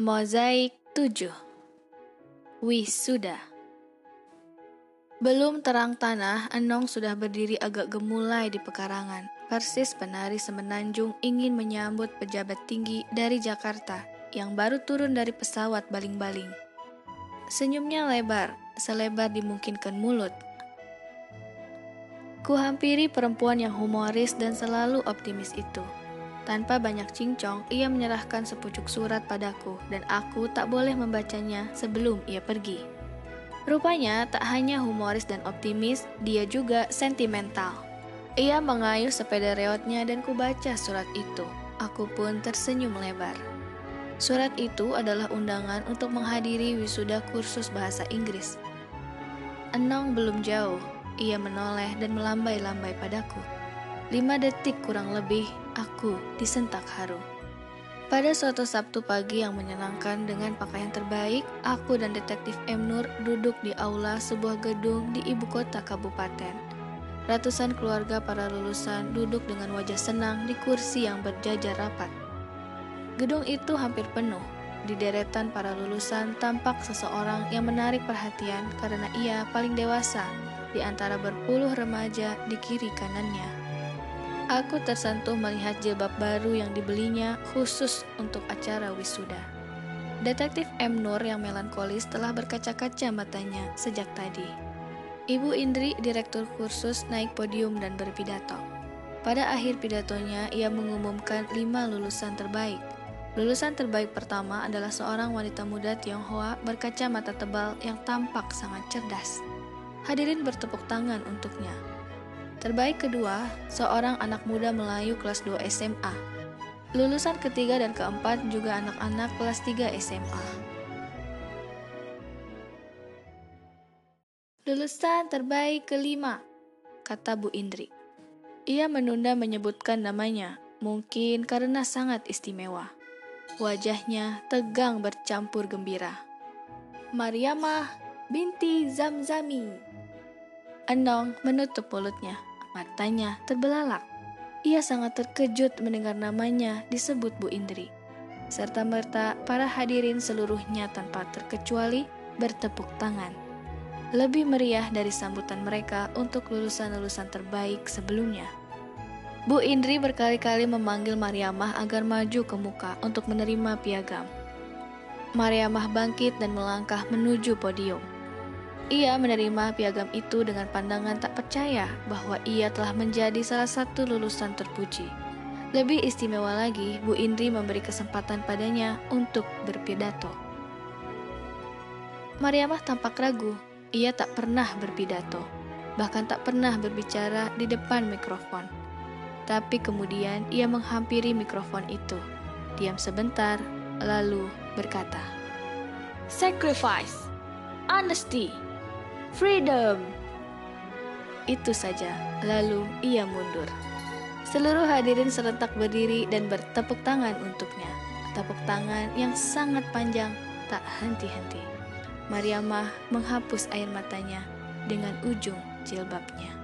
Mozaik 7 Wisuda Belum terang tanah, Enong sudah berdiri agak gemulai di pekarangan. Persis penari semenanjung ingin menyambut pejabat tinggi dari Jakarta yang baru turun dari pesawat baling-baling. Senyumnya lebar, selebar dimungkinkan mulut. Kuhampiri perempuan yang humoris dan selalu optimis itu. Tanpa banyak cincong, ia menyerahkan sepucuk surat padaku dan aku tak boleh membacanya sebelum ia pergi. Rupanya tak hanya humoris dan optimis, dia juga sentimental. Ia mengayuh sepeda reotnya dan kubaca surat itu. Aku pun tersenyum lebar. Surat itu adalah undangan untuk menghadiri wisuda kursus bahasa Inggris. Enong belum jauh, ia menoleh dan melambai-lambai padaku. Lima detik kurang lebih, aku disentak haru. Pada suatu Sabtu pagi yang menyenangkan dengan pakaian terbaik, aku dan detektif M. Nur duduk di aula sebuah gedung di ibu kota kabupaten. Ratusan keluarga para lulusan duduk dengan wajah senang di kursi yang berjajar rapat. Gedung itu hampir penuh. Di deretan para lulusan tampak seseorang yang menarik perhatian karena ia paling dewasa di antara berpuluh remaja di kiri kanannya. Aku tersentuh melihat jilbab baru yang dibelinya khusus untuk acara wisuda. Detektif M. Nur yang melankolis telah berkaca-kaca matanya sejak tadi. Ibu Indri, direktur kursus, naik podium dan berpidato. Pada akhir pidatonya, ia mengumumkan lima lulusan terbaik. Lulusan terbaik pertama adalah seorang wanita muda Tionghoa berkaca mata tebal yang tampak sangat cerdas. Hadirin bertepuk tangan untuknya. Terbaik kedua, seorang anak muda Melayu kelas 2 SMA. Lulusan ketiga dan keempat juga anak-anak kelas 3 SMA. Lulusan terbaik kelima, kata Bu Indri. Ia menunda menyebutkan namanya, mungkin karena sangat istimewa. Wajahnya tegang bercampur gembira. Mariamah binti Zamzami. Enong menutup mulutnya. Matanya terbelalak. Ia sangat terkejut mendengar namanya disebut Bu Indri. Serta merta para hadirin seluruhnya tanpa terkecuali bertepuk tangan. Lebih meriah dari sambutan mereka untuk lulusan-lulusan terbaik sebelumnya. Bu Indri berkali-kali memanggil Mariamah agar maju ke muka untuk menerima piagam. Mariamah bangkit dan melangkah menuju podium. Ia menerima piagam itu dengan pandangan tak percaya bahwa ia telah menjadi salah satu lulusan terpuji. Lebih istimewa lagi, Bu Indri memberi kesempatan padanya untuk berpidato. Mariamah tampak ragu. Ia tak pernah berpidato, bahkan tak pernah berbicara di depan mikrofon. Tapi kemudian ia menghampiri mikrofon itu. Diam sebentar, lalu berkata, "Sacrifice, honesty." Freedom! Itu saja, lalu ia mundur. Seluruh hadirin serentak berdiri dan bertepuk tangan untuknya. Tepuk tangan yang sangat panjang, tak henti-henti. Mariamah menghapus air matanya dengan ujung jilbabnya.